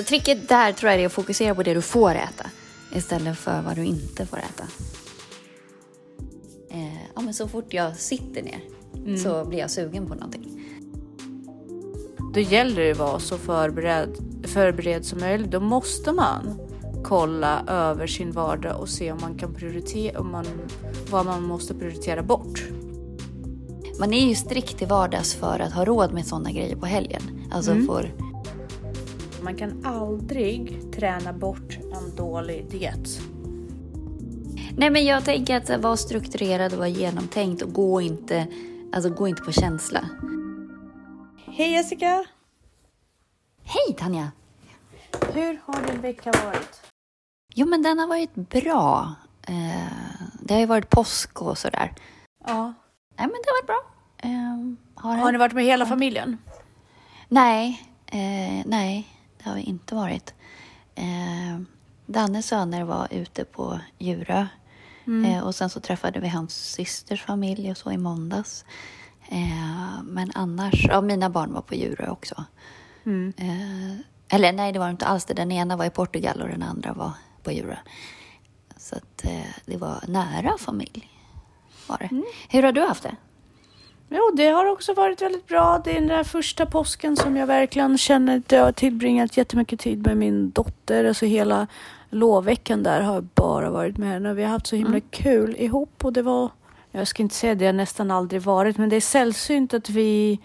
Så tricket där tror jag är att fokusera på det du får äta istället för vad du inte får äta. Eh, ja, men så fort jag sitter ner så blir jag sugen på någonting. Då gäller det att vara så förberedd, förberedd som möjligt. Då måste man kolla över sin vardag och se om man kan prioritera, om man, vad man måste prioritera bort. Man är ju strikt till vardags för att ha råd med sådana grejer på helgen. Alltså Man kan aldrig träna bort en dålig diet. Nej men jag tänker att vara strukturerad och vara genomtänkt och gå inte, alltså gå inte på känsla. Hej Jessica! Hej Tanja! Hur har din vecka varit? Jo men den har varit bra. Eh, det har ju varit påsk och sådär. Ja. Nej men det har varit bra. Eh, har Har ni varit med hela familjen? Nej, eh, nej, det har vi inte varit. Eh, Dannes söner var ute på Djurö eh, och sen så träffade vi hans systers familj och så i måndags. Eh, men annars, ja mina barn var på Djurö också. Eh, eller nej, det var inte alls det. Den ena var i Portugal och den andra var på Djurö. Så att eh, det var nära familj. Var det. Hur har du haft det? Jo, det har också varit väldigt bra. Det är den där första påsken som jag verkligen känner att jag har tillbringat jättemycket tid med min dotter. Alltså hela lovveckan där har jag bara varit med henne. Vi har haft så himla kul ihop och det var, jag ska inte säga det, jag har nästan aldrig varit, men det är sällsynt att vi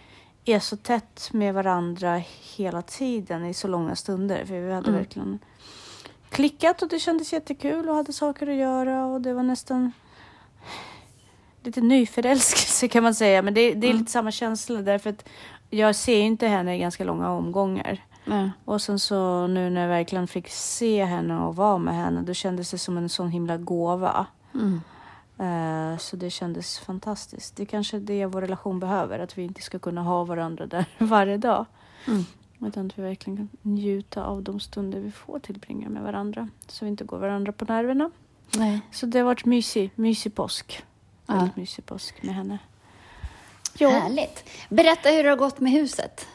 är så tätt med varandra hela tiden i så långa stunder. För vi hade verkligen klickat och det kändes jättekul och hade saker att göra och det var nästan lite nyförälskelse kan man säga. Men det, det är lite samma känsla därför att jag ser inte henne i ganska långa omgångar. Mm. Och sen så nu när jag verkligen fick se henne och vara med henne, då kändes det som en sån himla gåva. Mm. Eh, så det kändes fantastiskt. Det är kanske det vår relation behöver, att vi inte ska kunna ha varandra där varje dag. Mm. Utan att vi verkligen kan njuta av de stunder vi får tillbringa med varandra. Så vi inte går varandra på nerverna. Nej. Så det har varit mysig, mysig påsk. Ja. Väldigt mysig påsk med henne. Jo. Härligt. Berätta hur det har gått med huset.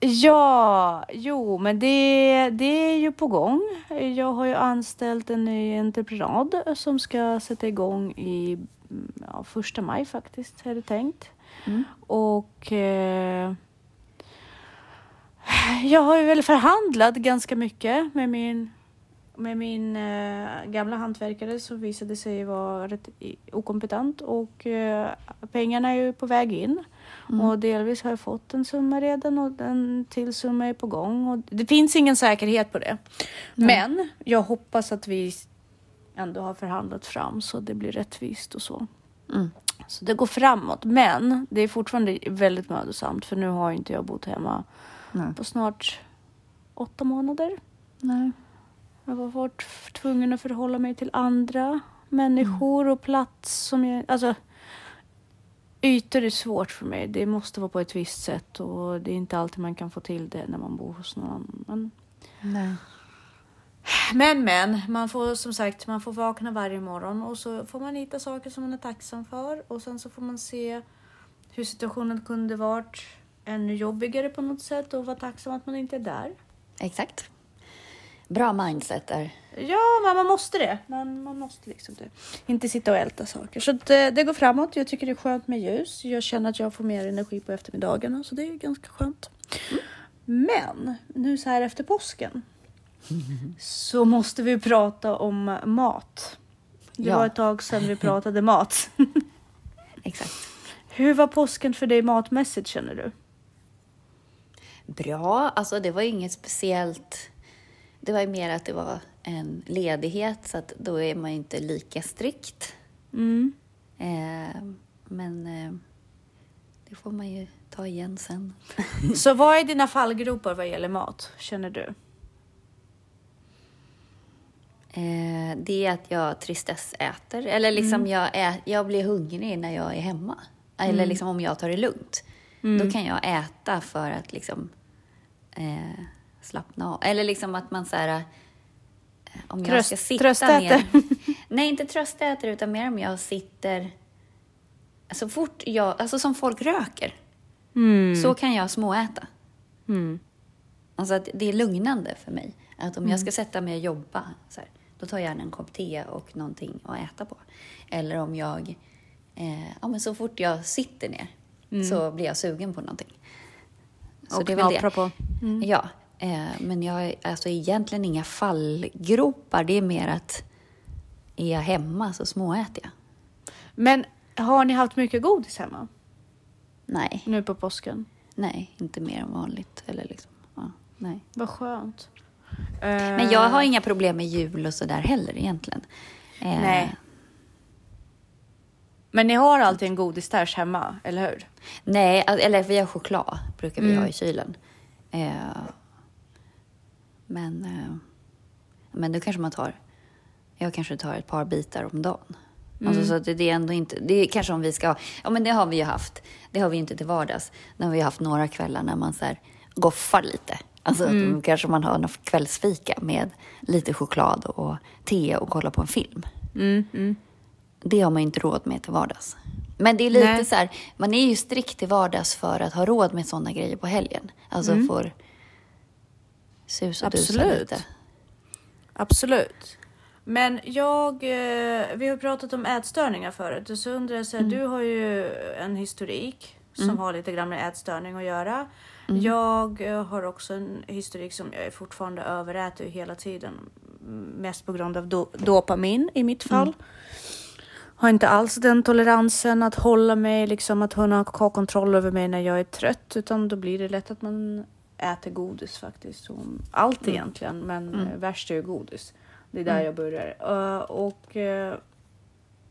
Ja, jo, men det, det är ju på gång. Jag har ju anställt en ny entreprenad som ska sätta igång i mm, ja, första maj faktiskt, är det tänkt. Mm. Och eh, jag har ju väl förhandlat ganska mycket med min, med min eh, gamla hantverkare som visade sig vara rätt okompetent och eh, pengarna är ju på väg in. Och delvis har jag fått en summa redan och en till summa är på gång. Och det finns ingen säkerhet på det. Men jag hoppas att vi ändå har förhandlat fram så det blir rättvist och så. Mm. Så det går framåt. Men det är fortfarande väldigt mödosamt för nu har inte jag bott hemma Nej. på snart åtta månader. Nej. Jag har varit tvungen att förhålla mig till andra människor och plats som jag... Alltså, ytor är svårt för mig. Det måste vara på ett visst sätt och det är inte alltid man kan få till det när man bor hos någon annan. Nej. Men, men, man får som sagt, man får vakna varje morgon och så får man hitta saker som man är tacksam för och sen så får man se hur situationen kunde varit ännu jobbigare på något sätt och vara tacksam att man inte är där. Exakt. Bra mindset där. Ja, men man måste det. Man, man måste liksom det. Inte sitta och älta saker. Så att, eh, det går framåt. Jag tycker det är skönt med ljus. Jag känner att jag får mer energi på eftermiddagarna, så det är ganska skönt. Men nu så här efter påsken så måste vi prata om mat. Det Ja. var ett tag sedan vi pratade mat. Exakt. Hur var påsken för dig matmässigt känner du? Bra. Alltså det var inget speciellt. Det var ju mer att det var en ledighet så att då är man ju inte lika strikt. Mm. Eh, men eh, det får man ju ta igen sen. Så vad är dina fallgropar vad gäller mat, känner du? Eh, det är att jag tristessäter. Eller liksom jag, ä, jag blir hungrig när jag är hemma. Eller liksom om jag tar det lugnt. Då kan jag äta för att liksom eh, slappna av. Eller liksom att man så här... eh, Om jag Tröst- ska sitta tröstäter. ner... Nej, inte tröstäter utan mer om jag sitter... Så fort jag... Alltså som folk röker. Så kan jag småäta. Mm. Alltså att det är lugnande för mig. Att om jag ska sätta mig och jobba, så här, då tar jag gärna en kopp te och någonting att äta på. Eller om jag, eh, ja men så fort jag sitter ner så blir jag sugen på någonting. Så Och det är väl det. på. Ja, eh, men jag har alltså egentligen inga fallgropar. Det är mer att är jag hemma så småäter jag. Men har ni haft mycket godis hemma Nej, nu på påsken? nej, inte mer än vanligt. Eller liksom, ja, nej. Vad skönt. Men jag har inga problem med jul och sådär heller egentligen. Eh, Nej. Men ni har alltid en godisstash hemma, eller hur? Nej, eller vi har choklad brukar vi Mm. ha i kylen. Men, eh, men då kanske man tar, jag kanske tar ett par bitar om dagen. Mm. Alltså, så att det, det är ändå inte, det är kanske om vi ska ja men det har vi ju haft. Det har vi ju inte till vardags. När vi har haft några kvällar när man så här goffar lite. Alltså Mm. att kanske man har något kvällsfika med lite choklad och te och kolla på en film. Mm, mm. Det har man ju inte råd med till vardags. Men det är lite Nej. så här, man är ju strikt till vardags för att ha råd med sådana grejer på helgen. Alltså får sus och Mm. Absolut. lite. Absolut. Men jag, eh, vi har pratat om ätstörningar förut och så undrar jag så här, du har ju en historik som har lite grann med ätstörning att göra. Jag eh, har också en historik som jag är fortfarande överäter hela tiden. Mest på grund av do- dopamin i mitt fall. Har inte alls den toleransen att hålla mig, liksom att kunna ha kontroll över mig när jag är trött. Utan då blir det lätt att man äter godis faktiskt. Som Allt egentligen, men mm. värst är ju godis. Det är där jag börjar. Uh, och, uh,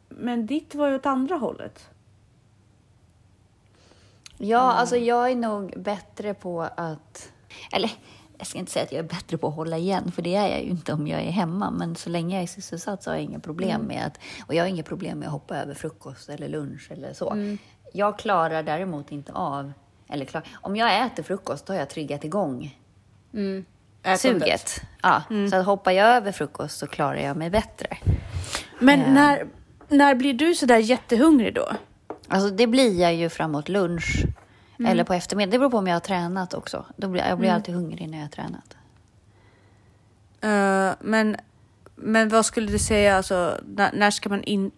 men ditt var ju åt andra hållet. Ja, alltså jag är nog bättre på att... Eller, jag ska inte säga att jag är bättre på att hålla igen, för det är jag ju inte om jag är hemma. Men så länge jag är sysselsatt så har jag inga problem med att... Och jag har inga problem med att hoppa över frukost eller lunch eller så. Jag klarar däremot inte av... Eller klar, om jag äter frukost, då har jag triggat igång Ätandet. suget. Ja, Så att hoppar jag över frukost så klarar jag mig bättre. Men Eh. när, när blir du så där jättehungrig då? Alltså det blir jag ju framåt lunch eller på eftermiddagen. Det beror på om jag har tränat också. Då blir, jag blir alltid hungrig när jag har tränat. Uh, men, men vad skulle du säga, alltså, när, när, ska man in,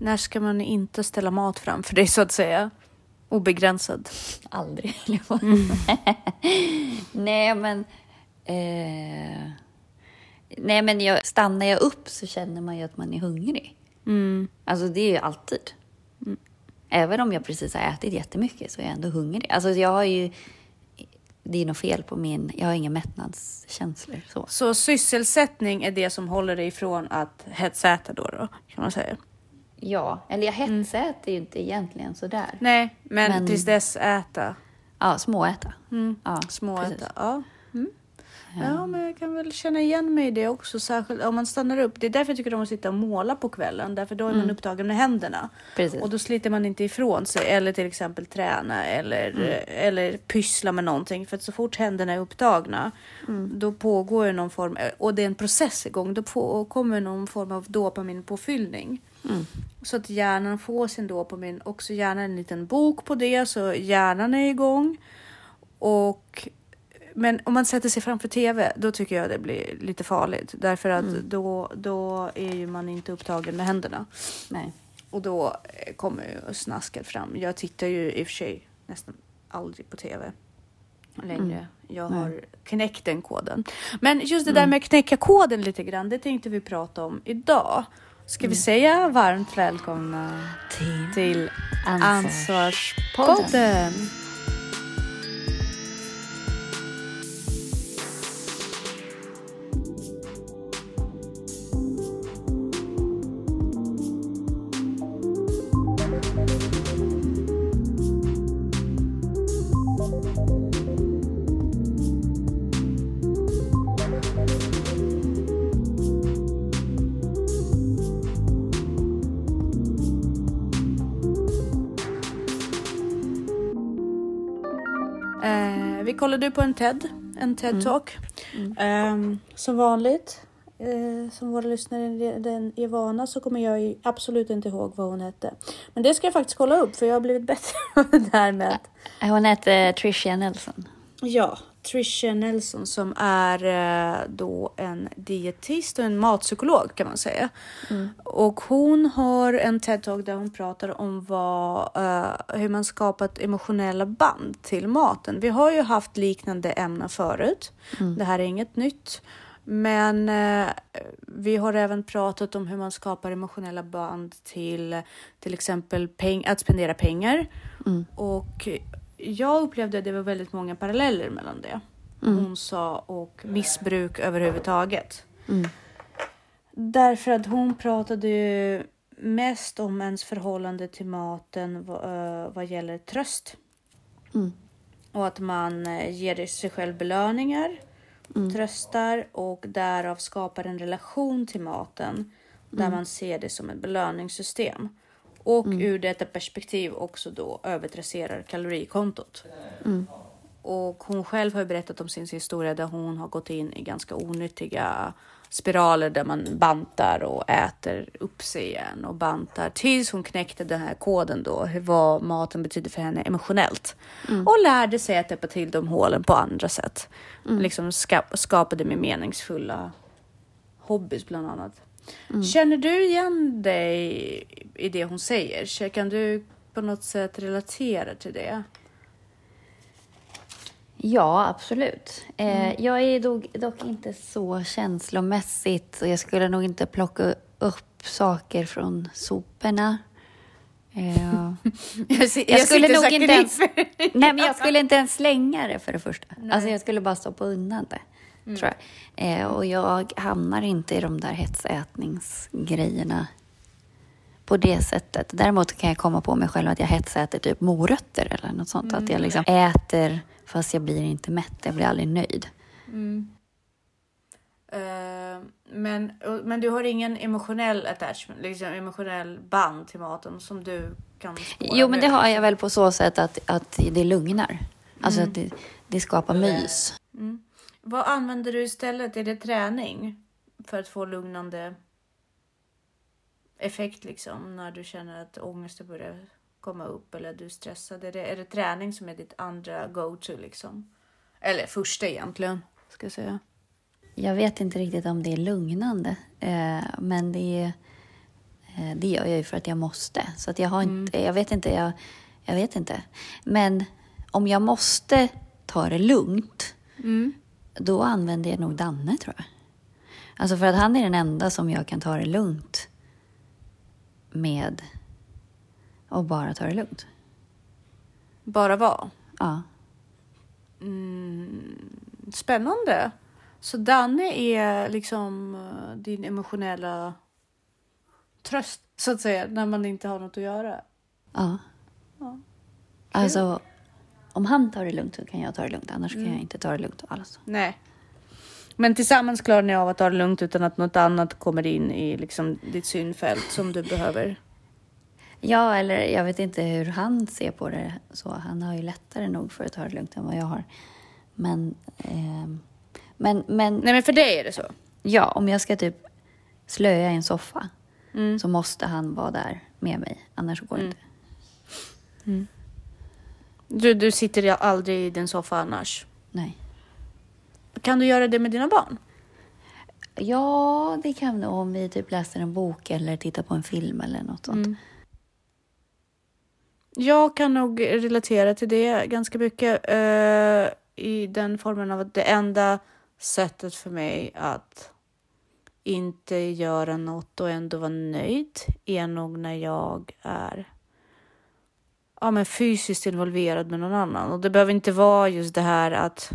när ska man inte ställa mat framför dig så att säga? Obegränsad. Aldrig. säga. Nej, men... Eh, nej, men jag, stannar jag upp så känner man ju att man är hungrig. Mm. Alltså det är ju alltid. Även om jag precis har ätit jättemycket så är jag ändå hungrig. Alltså jag har ju... Det är något fel på min... Jag har inga mättnadskänslor. Så. Så sysselsättning är det som håller dig ifrån att hetsäta då, då kan man säga? Ja, eller jag hetsäter ju inte egentligen sådär. Nej, men, Men- tills dess äta. Ja, småäta. Mm. Ja, Småäta. Ja. Mm. ja, men jag kan väl känna igen mig i det också, särskilt om man stannar upp. Det är därför jag tycker om att sitta och måla på kvällen, därför då är man upptagen med händerna. Precis. Och då sliter man inte ifrån sig eller till exempel träna eller, eh, eller pyssla med någonting. För att så fort händerna är upptagna då pågår någon form, och det är en process igång, då på, kommer någon form av dopaminpåfyllning. Så att hjärnan får sin dopamin, också gärna en liten bok på det så hjärnan är igång. Och men om man sätter sig framför tv, då tycker jag det blir lite farligt. Därför att då, då är ju man inte upptagen med händerna. Nej. Och då eh, kommer ju snasket fram. Jag tittar ju i och för sig nästan aldrig på tv längre. Jag har knäckt den koden. Men just det där med att knäcka koden lite grann, det tänkte vi prata om idag. Ska vi säga varmt välkomna Till till Ansvarspodden. Kollade på en TED, en TED-talk. Ehm, som vanligt, eh, som våra lyssnare den är vana så kommer jag absolut inte ihåg vad hon hette. Men det ska jag faktiskt kolla upp för jag har blivit bättre på det där med Hon heter Tricia Nelson. Ja, Tricia Nelson som är eh, då en dietist och en matpsykolog kan man säga. Och hon har en TED-talk där hon pratar om vad, eh, hur man skapat emotionella band till maten. Vi har ju haft liknande ämnen förut. Det här är inget nytt. Men eh, vi har även pratat om hur man skapar emotionella band till till exempel peng- att spendera pengar. Och jag upplevde att det var väldigt många paralleller mellan det. Hon sa och missbruk överhuvudtaget. Därför att hon pratade ju mest om ens förhållande till maten vad, vad gäller tröst. Mm. Och att man eh, ger sig själv belöningar, tröstar och därav skapar en relation till maten där man ser det som ett belöningssystem. Och ur detta perspektiv också då övertrasserar kalorikontot. Och hon själv har berättat om sin historia där hon har gått in i ganska onyttiga spiraler där man bantar och äter upp sig igen och bantar tills hon knäckte den här koden då, hur- vad maten betyder för henne emotionellt. Och lärde sig att täppa till de hålen på andra sätt. Liksom ska, skapade med meningsfulla hobbys bland annat. Känner du igen dig i det hon säger? Kan du på något sätt relatera till det? Ja, absolut. Eh, Jag är dock, inte så känslomässigt och jag skulle nog inte plocka upp saker från soporna. Eh, Jag, skulle nog inte ens- knipper. Nej, men jag skulle inte ens slänga det för det första. Alltså jag skulle bara stoppa undan det. Tror jag. Eh, och jag hamnar inte i de där hetsätningsgrejerna på det sättet. Däremot kan jag komma på mig själv att jag hetsäter typ morötter eller något sånt. Att jag liksom äter fast jag blir inte mätt. Jag blir aldrig nöjd. Eh, men, men du har ingen emotionell attachment, liksom emotionell band till maten som du kan spåra Jo, men det har jag väl på så sätt att, att det lugnar. Alltså att det, det skapar mys. Vad använder du istället? Är det träning för att få lugnande effekt liksom när du känner att ångesten börjar komma upp eller du är stressad? Är det, är det träning som är ditt andra go-to liksom? Eller första egentligen, ska jag säga. Jag vet inte riktigt om det är lugnande, eh, men det, är, eh, det gör jag ju för att jag måste. Så att jag har inte, jag vet inte, jag, jag vet inte. Men om jag måste ta det lugnt, då använder jag nog Danne tror jag. Alltså för att han är den enda som jag kan ta det lugnt med och bara ta det lugnt. Bara vara. Ja. Spännande. Så Danne är liksom eh, din emotionella tröst så att säga när man inte har något att göra. Ja. Alltså, om han tar det lugnt så kan jag ta det lugnt. Annars kan jag inte ta det lugnt alls. Nej. Men tillsammans klarar ni av att ta det lugnt utan att något annat kommer in i liksom ditt synfält som du behöver. Ja, eller jag vet inte hur han ser på det. Så han har ju lättare nog för att ta det lugnt än vad jag har. Men, ehm, men, men Nej, men för dig är det så. ja, om jag ska typ slöa i en soffa så måste han vara där med mig. Annars går det inte. Du, du sitter aldrig i din soffa annars. Nej. Kan du göra det med dina barn? Ja, det kan nog om vi typ läser en bok eller tittar på en film eller något sånt. Jag kan nog relatera till det ganska mycket eh, i den formen av att det enda sättet för mig att inte göra något och ändå vara nöjd är nog när jag är ja, men fysiskt involverad med någon annan. Och det behöver inte vara just det här att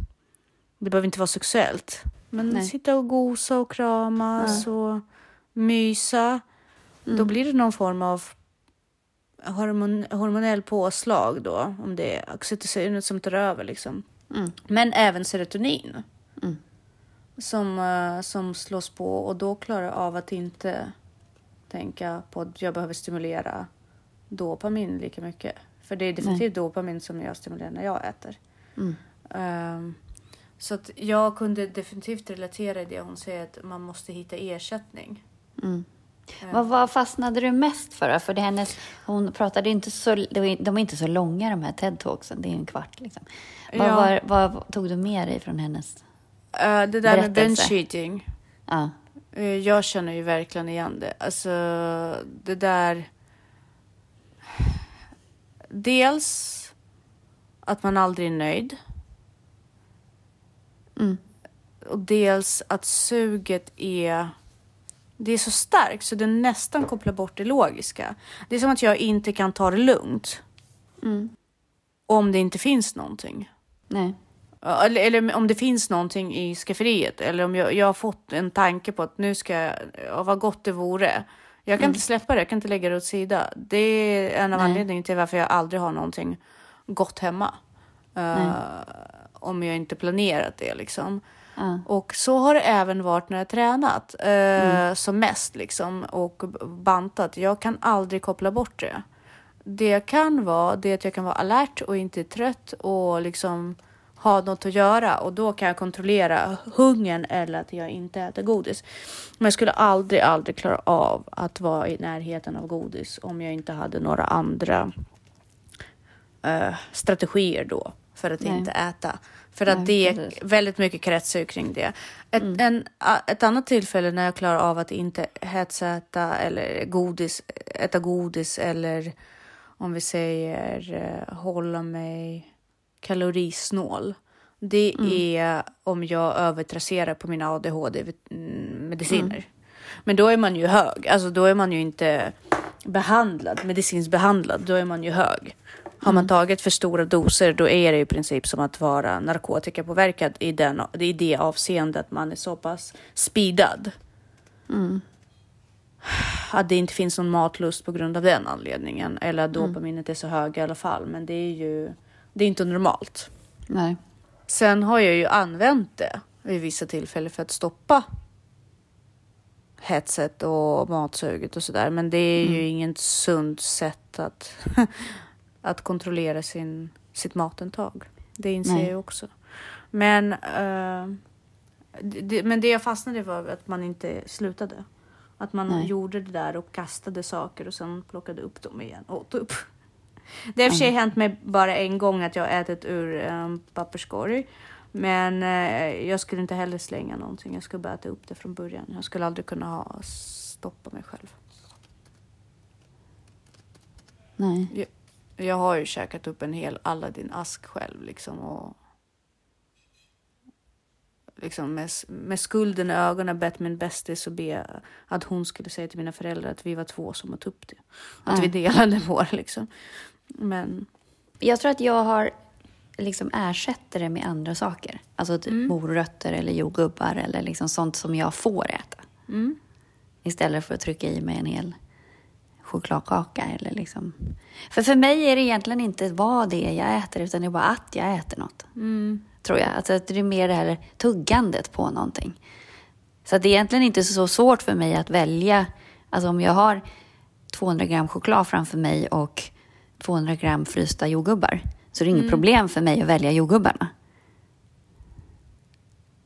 det behöver inte vara sexuellt. Men Nej. sitta och gosa och kramas och mysa. Då blir det någon form av hormon, hormonell påslag då, om det är oxytocin som tar över liksom. Mm. Men även serotonin. Mm. Som, eh, som slås på och då klarar jag av att inte tänka på att jag behöver stimulera dopamin lika mycket. För det är definitivt dopamin som jag stimulerar när jag äter. Mm. Ehm, så att jag kunde definitivt relatera i det hon säger att man måste hitta ersättning. Mm. Vad, vad fastnade du mest för? För det hennes, hon pratade inte så, de är inte så långa de här TED-talksen, det är en kvart liksom. Vad, Ja. var, vad tog du med dig från hennes? Eh, det där med Berättelse. bench-cheating. Ja, Eh, Jag känner ju verkligen igen det. Alltså, det där... Dels att man aldrig är nöjd. Mm. Och dels att suget är... Det är så starkt så det nästan kopplar bort det logiska. Det är som att jag inte kan ta det lugnt Mm. om det inte finns någonting. nej. Eller, eller om det finns någonting i skafferiet eller om jag, jag har fått en tanke på att nu ska jag, ja, vad gott det vore. Jag kan inte släppa det, jag kan inte lägga det åt sida. Det är en av Nej. anledningarna till varför jag aldrig har någonting gott hemma. Eh, om jag inte planerat det liksom. Ja. Och så har det även varit när jag tränat eh, som mest liksom och bantat. Jag kan aldrig koppla bort det. Det kan vara det att jag kan vara alert och inte trött och liksom ha något att göra och då kan jag kontrollera hungern eller att jag inte äter godis. Men jag skulle aldrig, aldrig klara av att vara i närheten av godis om jag inte hade några andra eh, strategier då för att Nej. inte äta. För att Nej, det är precis. väldigt mycket kretsar kring det. Ett, en, a- ett annat tillfälle när jag klarar av att inte hetsäta eller godis, äta godis eller om vi säger eh, hålla mig kalorisnål. Det är om jag övertrasserar på mina ADHD-mediciner. Men då är man ju hög, alltså då är man ju inte behandlad, medicinskt behandlad, då är man ju hög. Har man tagit för stora doser, då är det i princip som att vara narkotikapåverkad i, den, i det avseendet att man är så pass speedad. Att det inte finns någon matlust på grund av den anledningen. Eller att dopaminet är så hög i alla fall. Men det är ju det är inte normalt. Nej. Sen har jag ju använt det vid vissa tillfällen för att stoppa hetset och matsuget och sådär. Men det är ju inget sunt sätt att, att kontrollera sin, sitt matintag. Det inser Nej. jag också. Men, det- det, men det jag fastnade för var att man inte slutade. Att man Nej. gjorde det där och kastade saker och sen plockade upp dem igen och åt upp. Det har i och för sig hänt mig bara en gång att jag ätit ur en papperskorg. Men eh, jag skulle inte heller slänga någonting. Jag skulle bara äta upp det från början. Jag skulle aldrig kunna ha stoppa mig själv. Nej. Jag har ju käkat upp en hel Aladdin-ask själv liksom. Och liksom med, med skulden i ögonen bett min bästis och be att hon skulle säga till mina föräldrar att vi var två som åt upp det. Att Ja. vi delade vår liksom. Men Jag tror att jag har liksom ersätter det med andra saker. Alltså typ morötter eller jordgubbar eller liksom sånt som jag får äta. mm, Istället för att trycka i mig en hel chokladkaka eller liksom. För för mig är det egentligen inte vad det är jag äter utan det är bara att jag äter något. mm, Tror jag. Alltså att det är mer det här tuggandet på någonting. Så det är egentligen inte så svårt för mig att välja. Alltså om jag har 200 gram choklad framför mig och 200 gram frysta jordgubbar. Så det är inget problem för mig att välja jordgubbarna.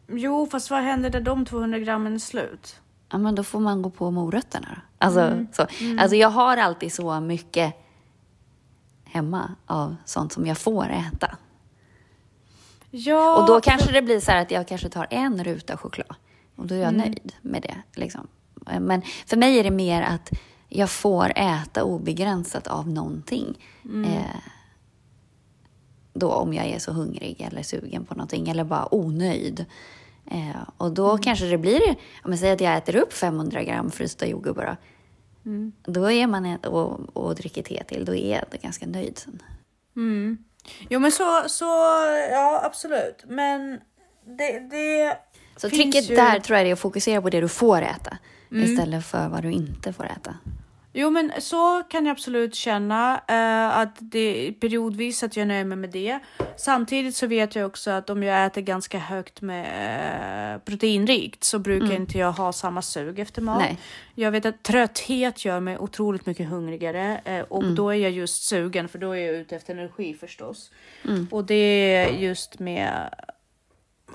Jo, fast vad händer när de 200 grammen är slut? Ja, men då får man gå på morötterna då. Alltså, så. alltså jag har alltid så mycket hemma av sånt som jag får äta. Ja, Och då kanske det blir så här att jag kanske tar en ruta choklad. Och då är jag nöjd med det. Liksom. Men för mig är det mer att jag får äta obegränsat av någonting. Eh, då om jag är så hungrig eller sugen på någonting eller bara onöjd. Eh, och då kanske det blir, om jag säger att jag äter upp 500 gram frysta jordgubbar. Då, då är man, och, och dricker te till, då är jag ganska nöjd sen. Mm. Jo, men så, så, ja absolut. Men det, det Så tricket ju... där tror jag är att fokusera på det du får äta istället för vad du inte får äta. Jo, men så kan jag absolut känna eh, att det periodvis att jag nöjer mig med det. Samtidigt så vet jag också att om jag äter ganska högt med eh, proteinrikt så brukar inte jag ha samma sug efter mat. Nej. Jag vet att trötthet gör mig otroligt mycket hungrigare eh, och då är jag just sugen för då är jag ute efter energi förstås. Och det är just med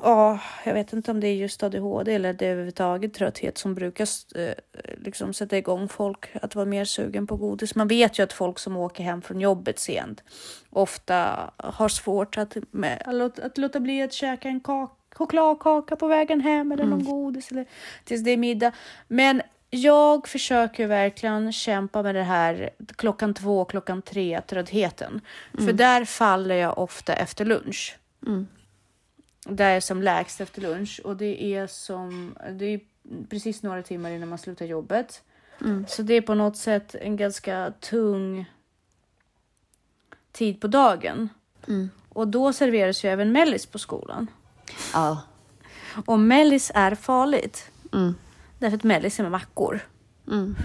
ja, jag vet inte om det är just ADHD eller det är överhuvudtaget trötthet som brukar eh, liksom sätta igång folk att vara mer sugen på godis. Man vet ju att folk som åker hem från jobbet sent ofta har svårt att, med, att, att låta bli att käka en kaka chokladkaka på vägen hem eller någon mm. godis eller tills det är middag. Men jag försöker verkligen kämpa med det här klockan två, klockan tre tröttheten. Mm. För där faller jag ofta efter lunch. Mm. Där är som lägst efter lunch och det är som, det är precis några timmar innan man slutar jobbet. Mm. Så det är på något sätt en ganska tung tid på dagen. Mm. Och då serveras ju även mellis på skolan. Ja. Och mellis är farligt. Mm. Därför att mellis är med mackor. Mm.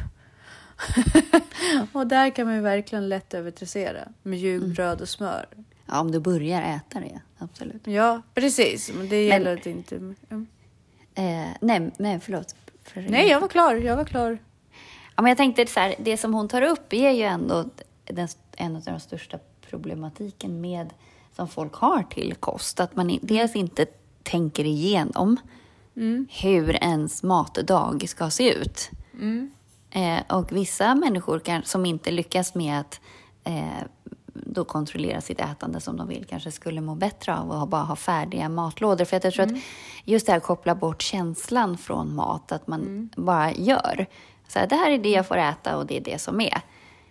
och där kan man ju verkligen lätt övertressera. Mjukbröd mm. och smör. Ja, om du börjar äta det. Absolut. Ja, precis. Men det gäller men, inte... Mm. Eh, nej, nej, förlåt. För nej, jag var klar. Jag var klar. Ja, men jag tänkte så här, det som hon tar upp är ju ändå den, en av de största problematiken med som folk har till kost. Att man dels inte tänker igenom mm. hur ens matdag ska se ut. Mm. Eh, och vissa människor kan, som inte lyckas med att eh, då kontrollera sitt ätande som de vill kanske skulle må bättre av att bara ha färdiga matlådor. För jag tror mm. att just det här koppla bort känslan från mat, att man mm. bara gör. Så här, det här är det jag får äta och det är det som är.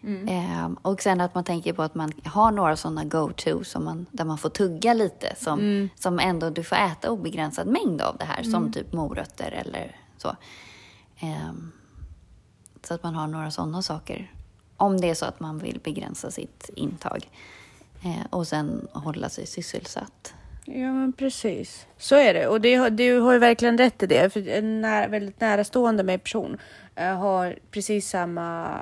Mm. Eh, och sen att man tänker på att man har några sådana go-to där man får tugga lite som, mm. som ändå du får äta obegränsad mängd av det här, mm. som typ morötter eller så. Eh, så att man har några sådana saker. Om det är så att man vill begränsa sitt intag. Eh, och sen hålla sig sysselsatt. Ja, men precis. Så är det. Och det, du har ju verkligen rätt i det. För en nära, väldigt närastående med person Eh, har precis samma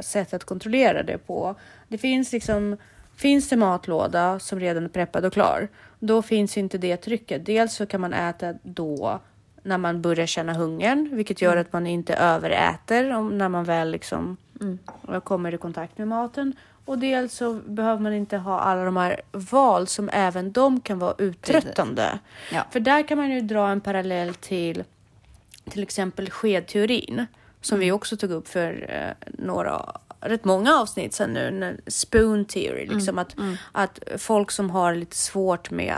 sätt att kontrollera det på. Det finns liksom, finns det matlåda som redan är preppad och klar, då finns inte det trycket. Dels så kan man äta då när man börjar känna hungern, vilket gör mm. att man inte överäter om, när man väl liksom mm. kommer i kontakt med maten. Och dels så behöver man inte ha alla de här val som även de kan vara uttröttande. Ja. För där kan man ju dra en parallell till till exempel skedteorin som vi också tog upp för eh, några rätt många avsnitt sen nu, spoon theory, liksom mm. Att, mm. att folk som har lite svårt med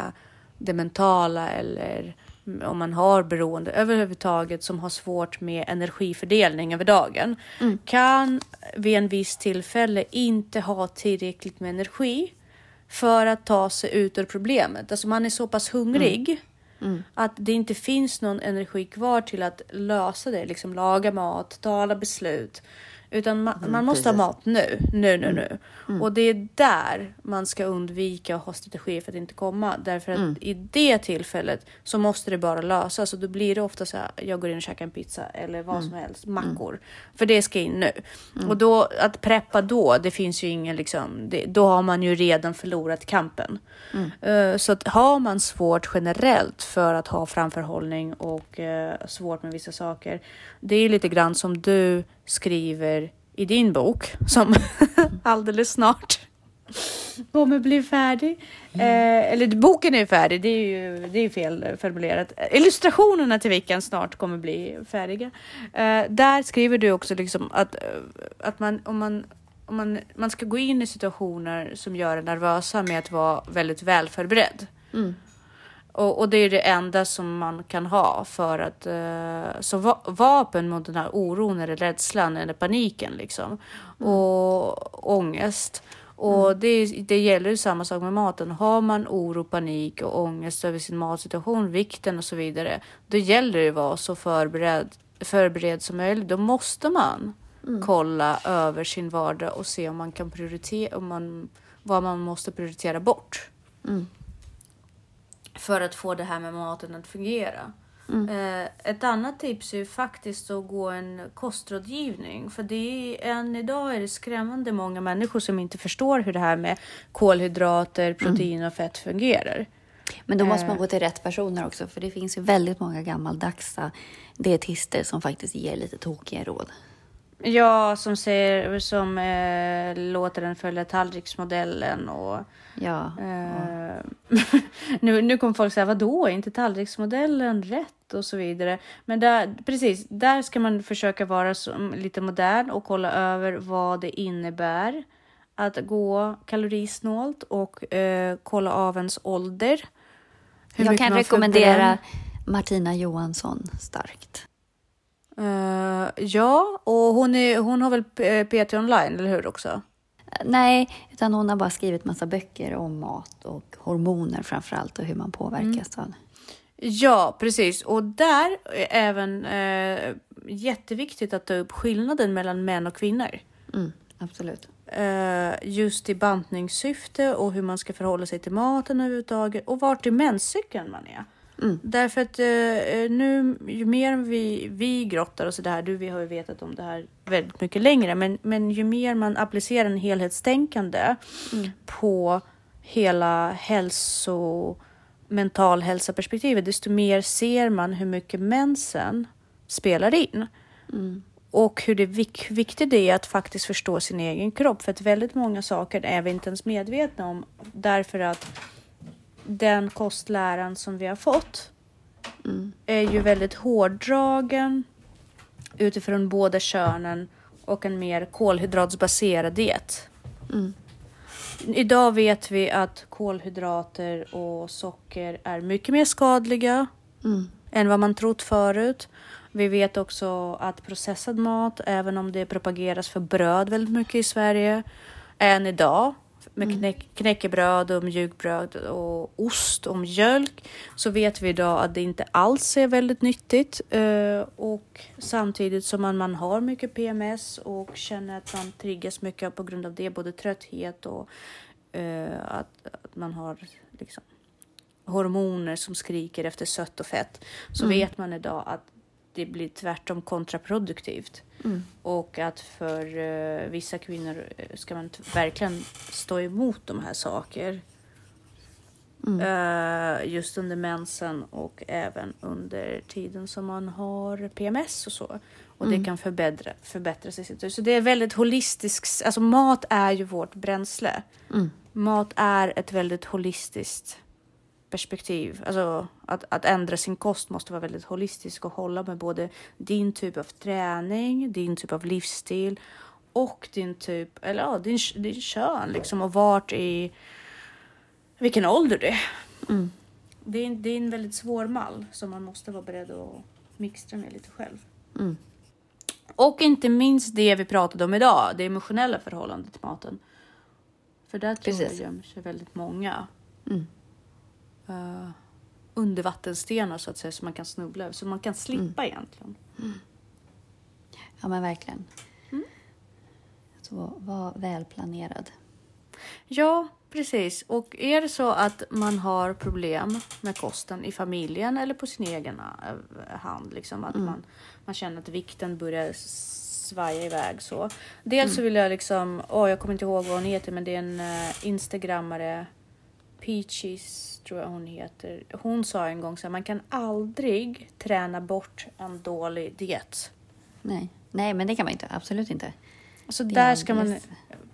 det mentala eller om man har beroende överhuvudtaget som har svårt med energifördelning över dagen mm. kan vid en viss tillfälle inte ha tillräckligt med energi för att ta sig ut ur problemet. Alltså man är så pass hungrig mm. Mm. Att det inte finns någon energi kvar till att lösa det, liksom laga mat, ta alla beslut. Utan man, mm, man måste precis. ha mat nu, nu, nu, mm. nu. Mm. Och det är där man ska undvika att ha strategier för att inte komma. Därför att mm. i det tillfället så måste det bara lösas. Och då blir det ofta så här, jag går in och käkar en pizza eller vad mm. som helst, mackor. För det ska in nu. Och då, att preppa då, det finns ju ingen liksom, det, då har man ju redan förlorat kampen. Uh, så att har man svårt generellt för att ha framförhållning och uh, svårt med vissa saker. Det är lite grann som du skriver i din bok som alldeles snart kommer bli färdig. Mm. Eh, eller boken är färdig, det är ju det är fel formulerat. Illustrationerna till vilken snart kommer bli färdiga. Eh, där skriver du också liksom att, eh, att man, om man om man, man ska gå in i situationer som gör en nervösa med att vara väldigt väl förberedd. Mm. Och, och, det är det enda som man kan ha för att uh, så va vapen mot den här oron eller rädslan eller paniken liksom. Mm. Och ångest. Och mm. det, det gäller ju samma sak med maten. Har man oro, panik och ångest över sin matsituation, vikten och så vidare. Då gäller det att vara så förberedd, förberedd som möjligt. Då måste man mm. kolla över sin vardag och se om man kan prioritera, om man, vad man måste prioritera bort. För att få det här med maten att fungera. Mm. Eh, ett annat tips är faktiskt att gå en kostrådgivning. För det är, än idag är det skrämmande många människor som inte förstår hur det här med kolhydrater, mm. protein och fett fungerar. Men då måste man eh. gå till rätt personer också, för det finns ju väldigt många gammaldags dietister som faktiskt ger lite tokiga råd. Ja, som, ser, som eh, låter den följa tallriksmodellen och Ja. Eh, nu, nu kommer folk säga, vadå, är inte tallriksmodellen rätt och så vidare. Men där, precis, där ska man försöka vara som, lite modern och kolla över vad det innebär att gå kalorisnålt och eh, kolla av ens ålder. Hur Jag kan rekommendera. Martina Johansson starkt. Eh, ja, och hon, är, hon har väl PT online, eller hur också? Nej, utan hon har bara skrivit massa böcker om mat och hormoner framför allt och hur man påverkas av det. Ja, precis. Och där är även eh, jätteviktigt att ta upp skillnaden mellan män och kvinnor. Mm, absolut. Eh, just i bantningssyfte och hur man ska förhålla sig till maten överhuvudtaget och vart i menscykeln man är. Mm. Därför att eh, nu, ju mer vi, vi grottar och så där, du vi har ju vetat om det här väldigt mycket längre, men, men ju mer man applicerar en helhetstänkande på hela hälso, mental hälsa-perspektivet, desto mer ser man hur mycket mensen spelar in. Och hur det vik- viktigt det är att faktiskt förstå sin egen kropp. För att väldigt många saker är vi inte ens medvetna om. Därför att den kostläran som vi har fått är ju väldigt hårdragen utifrån båda könen och en mer kolhydratsbaserad diet. Idag vet vi att kolhydrater och socker är mycket mer skadliga Mm. än vad man trott förut. Vi vet också att processad mat, även om det propageras för bröd väldigt mycket i Sverige, än idag med knäck, knäckebröd och mjukbröd och ost och mjölk så vet vi idag att det inte alls är väldigt nyttigt. Eh, och samtidigt som man, man har mycket PMS och känner att man triggas mycket på grund av det, både trötthet och eh, att, att man har liksom, hormoner som skriker efter sött och fett så vet man idag att det blir tvärtom kontraproduktivt. Och att för eh, vissa kvinnor eh, ska man verkligen stå emot de här saker. Eh, just under mensen och även under tiden som man har PMS och så. Och det kan förbättra, förbättra sig. Så det är väldigt holistiskt. Alltså mat är ju vårt bränsle. Mat är ett väldigt holistiskt perspektiv. Alltså att, att ändra sin kost måste vara väldigt holistisk och hålla med både din typ av träning, din typ av livsstil och din typ, eller ja, din, din kön liksom och vart i vilken ålder du är. Det, är det är en väldigt svår mall som man måste vara beredd att mixtra med lite själv. Mm. Och inte minst det vi pratade om idag, det emotionella förhållandet till maten. För där tror jag Precis. gömmer sig väldigt många Mm. Uh, undervattensstenar så att säga som man kan snubbla över, så man kan slippa egentligen. Ja, men verkligen. Så var välplanerad. Ja, precis. Och är det så att man har problem med kosten i familjen eller på sin egen eh, hand, liksom att man, man känner att vikten börjar svaja iväg så. Dels så vill jag liksom, åh jag kommer inte ihåg vad hon heter, men det är en uh, instagrammare, Peaches tror jag hon heter. Hon sa en gång så här, man kan aldrig träna bort en dålig diet. Nej. Nej, men det kan man inte. Absolut inte. Så Det är där ska man...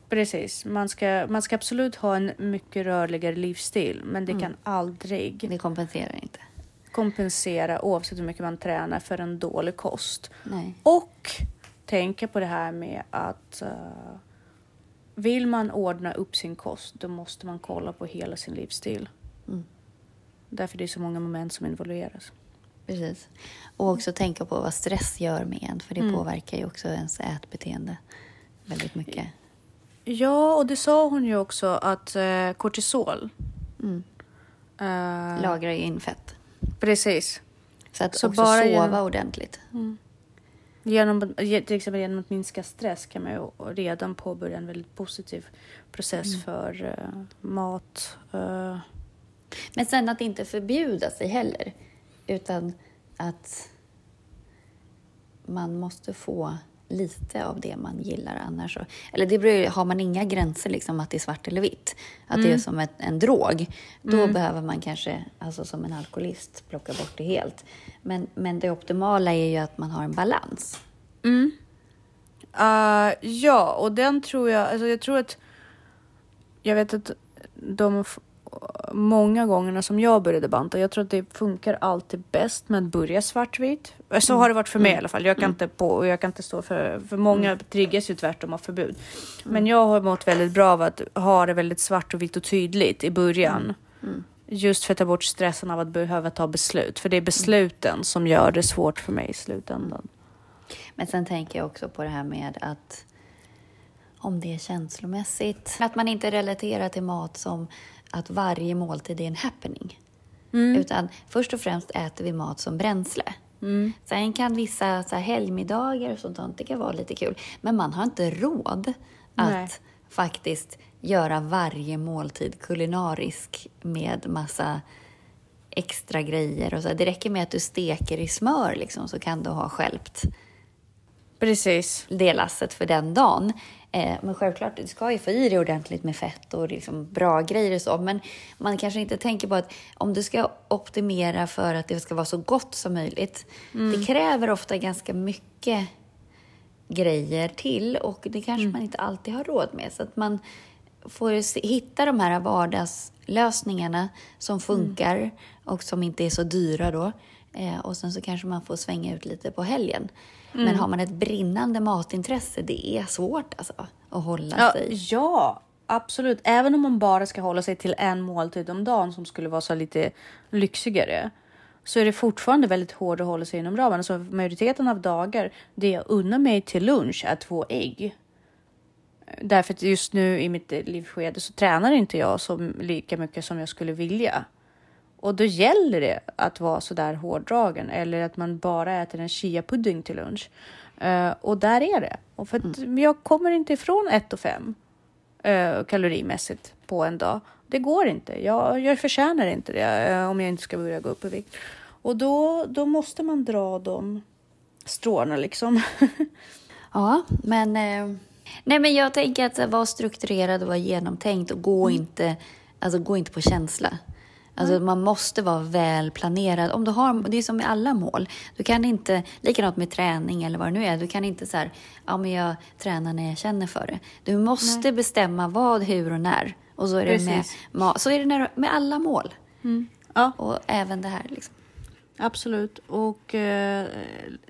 Precis. Man ska, man ska absolut ha en mycket rörligare livsstil, men Mm. det kan aldrig Det kompenserar inte. kompensera oavsett hur mycket man tränar för en dålig kost. Nej. Och tänka på det här med att eh, vill man ordna upp sin kost, då måste man kolla på hela sin livsstil. Mm. Därför det är så många moment som involveras. Precis. Och också tänka på vad stress gör med en, för det Mm. påverkar ju också ens ätbeteende väldigt mycket. Ja, och det sa hon ju också att eh, kortisol. Mm. eh, Lagrar ju in fett. Precis. Så att Så också bara sova genom- ordentligt. Genom, till exempel genom att minska stress kan man ju redan påbörja en väldigt positiv process för eh, mat. eh, Men sen att inte förbjuda sig heller, utan att man måste få lite av det man gillar annars. Så, eller det beror, har man inga gränser, liksom att det är svart eller vitt, att det är som ett, en drog, då behöver man kanske, alltså som en alkoholist, plocka bort det helt. Men, men det optimala är ju att man har en balans. Uh, ja, och den tror jag, alltså jag tror att, jag vet att de många gångerna som jag började banta, jag tror att det funkar alltid bäst med att börja svartvit. Så mm. har det varit för mig mm. i alla fall. Jag kan mm. inte på jag kan inte stå för, för många mm. triggas ju tvärtom av förbud. Men mm. jag har mått väldigt bra av att ha det väldigt svart och vitt och tydligt i början. Mm. Just för att ta bort stressen av att behöva ta beslut. För det är besluten som gör det svårt för mig i slutändan. Men sen tänker jag också på det här med att om det är känslomässigt. Att man inte relaterar till mat som att varje måltid är en happening. Mm. Utan först och främst äter vi mat som bränsle. Mm. Sen kan vissa så här, helgmiddagar och sånt det kan vara lite kul. Men man har inte råd att Nej. faktiskt göra varje måltid kulinarisk med massa extra grejer. Och så. Det räcker med att du steker i smör liksom, så kan du ha skälpt Precis. det lasset för den dagen. Eh, men självklart, du ska ju få i dig ordentligt med fett och liksom bra grejer och så. Men man kanske inte tänker på att om du ska optimera för att det ska vara så gott som möjligt. Mm. Det kräver ofta ganska mycket grejer till och det kanske mm. man inte alltid har råd med. Så att man får hitta de här vardagslösningarna som mm. funkar mm. och som inte är så dyra då. Eh, och sen så kanske man får svänga ut lite på helgen. Mm. Men har man ett brinnande matintresse, det är svårt alltså, att hålla ja, sig. Ja, absolut. Även om man bara ska hålla sig till en måltid om dagen som skulle vara så lite lyxigare så är det fortfarande väldigt hårt att hålla sig inom ramen. Så majoriteten av dagar, det jag unnar mig till lunch är två ägg. Därför att just nu i mitt livsskede så tränar inte jag så lika mycket som jag skulle vilja. Och då gäller det att vara så där hårdragen eller att man bara äter en chia-pudding till lunch. Uh, och där är det. Och för mm. jag kommer inte ifrån 1 och 5 uh, kalorimässigt på en dag. Det går inte. Jag, jag förtjänar inte det uh, om jag inte ska börja gå upp i vikt. Och då, då måste man dra de stråna liksom. ja, men, nej, men jag tänker att vara strukturerad och vara genomtänkt och gå, mm. inte, alltså, gå inte på känsla. Alltså mm. man måste vara väl planerad. Om du har, det är som med alla mål. Du kan inte, likadant med träning eller vad det nu är, du kan inte så här, ja men jag tränar när jag känner för det. Du måste Nej. bestämma vad, hur och när. Och så är det, med, så är det med alla mål. Mm. Ja. Och även det här. Liksom. Absolut. Och eh,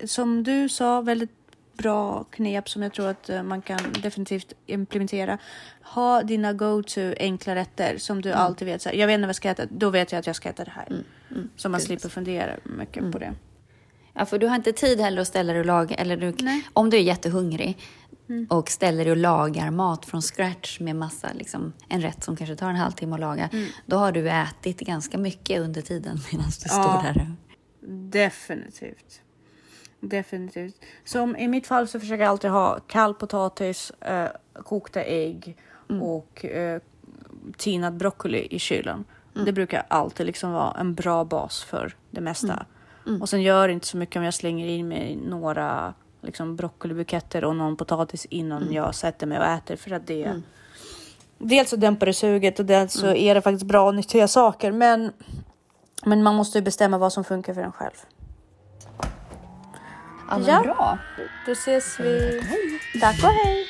som du sa, väldigt bra knep som jag tror att eh, man kan definitivt implementera. Ha dina go-to enkla rätter som du mm. alltid vet. Så här, jag vet inte vad jag ska äta, då vet jag att jag ska äta det här. Mm. Mm. Så man slipper fundera mycket på mm. det. Ja, för du har inte tid heller att ställa dig och laga. Eller du, om du är jättehungrig mm. och ställer dig och lagar mat från scratch med massa, liksom, en rätt som kanske tar en halvtimme att laga. Mm. Då har du ätit ganska mycket under tiden medan du ja, står där. Definitivt. Definitivt. Som i mitt fall så försöker jag alltid ha kall potatis, eh, kokta ägg mm. och eh, tinad broccoli i kylen. Mm. Det brukar alltid liksom vara en bra bas för det mesta. Mm. mm. Och sen gör det inte så mycket om jag slänger in mig några liksom, broccolibuketter och någon potatis innan mm. jag sätter mig och äter för att det mm. Dels så dämpar det suget och dels så är det faktiskt bra och nyttiga saker. Men, men man måste ju bestämma vad som funkar för en själv. Ja, ja. bra. Då ses vi. Tack och hej.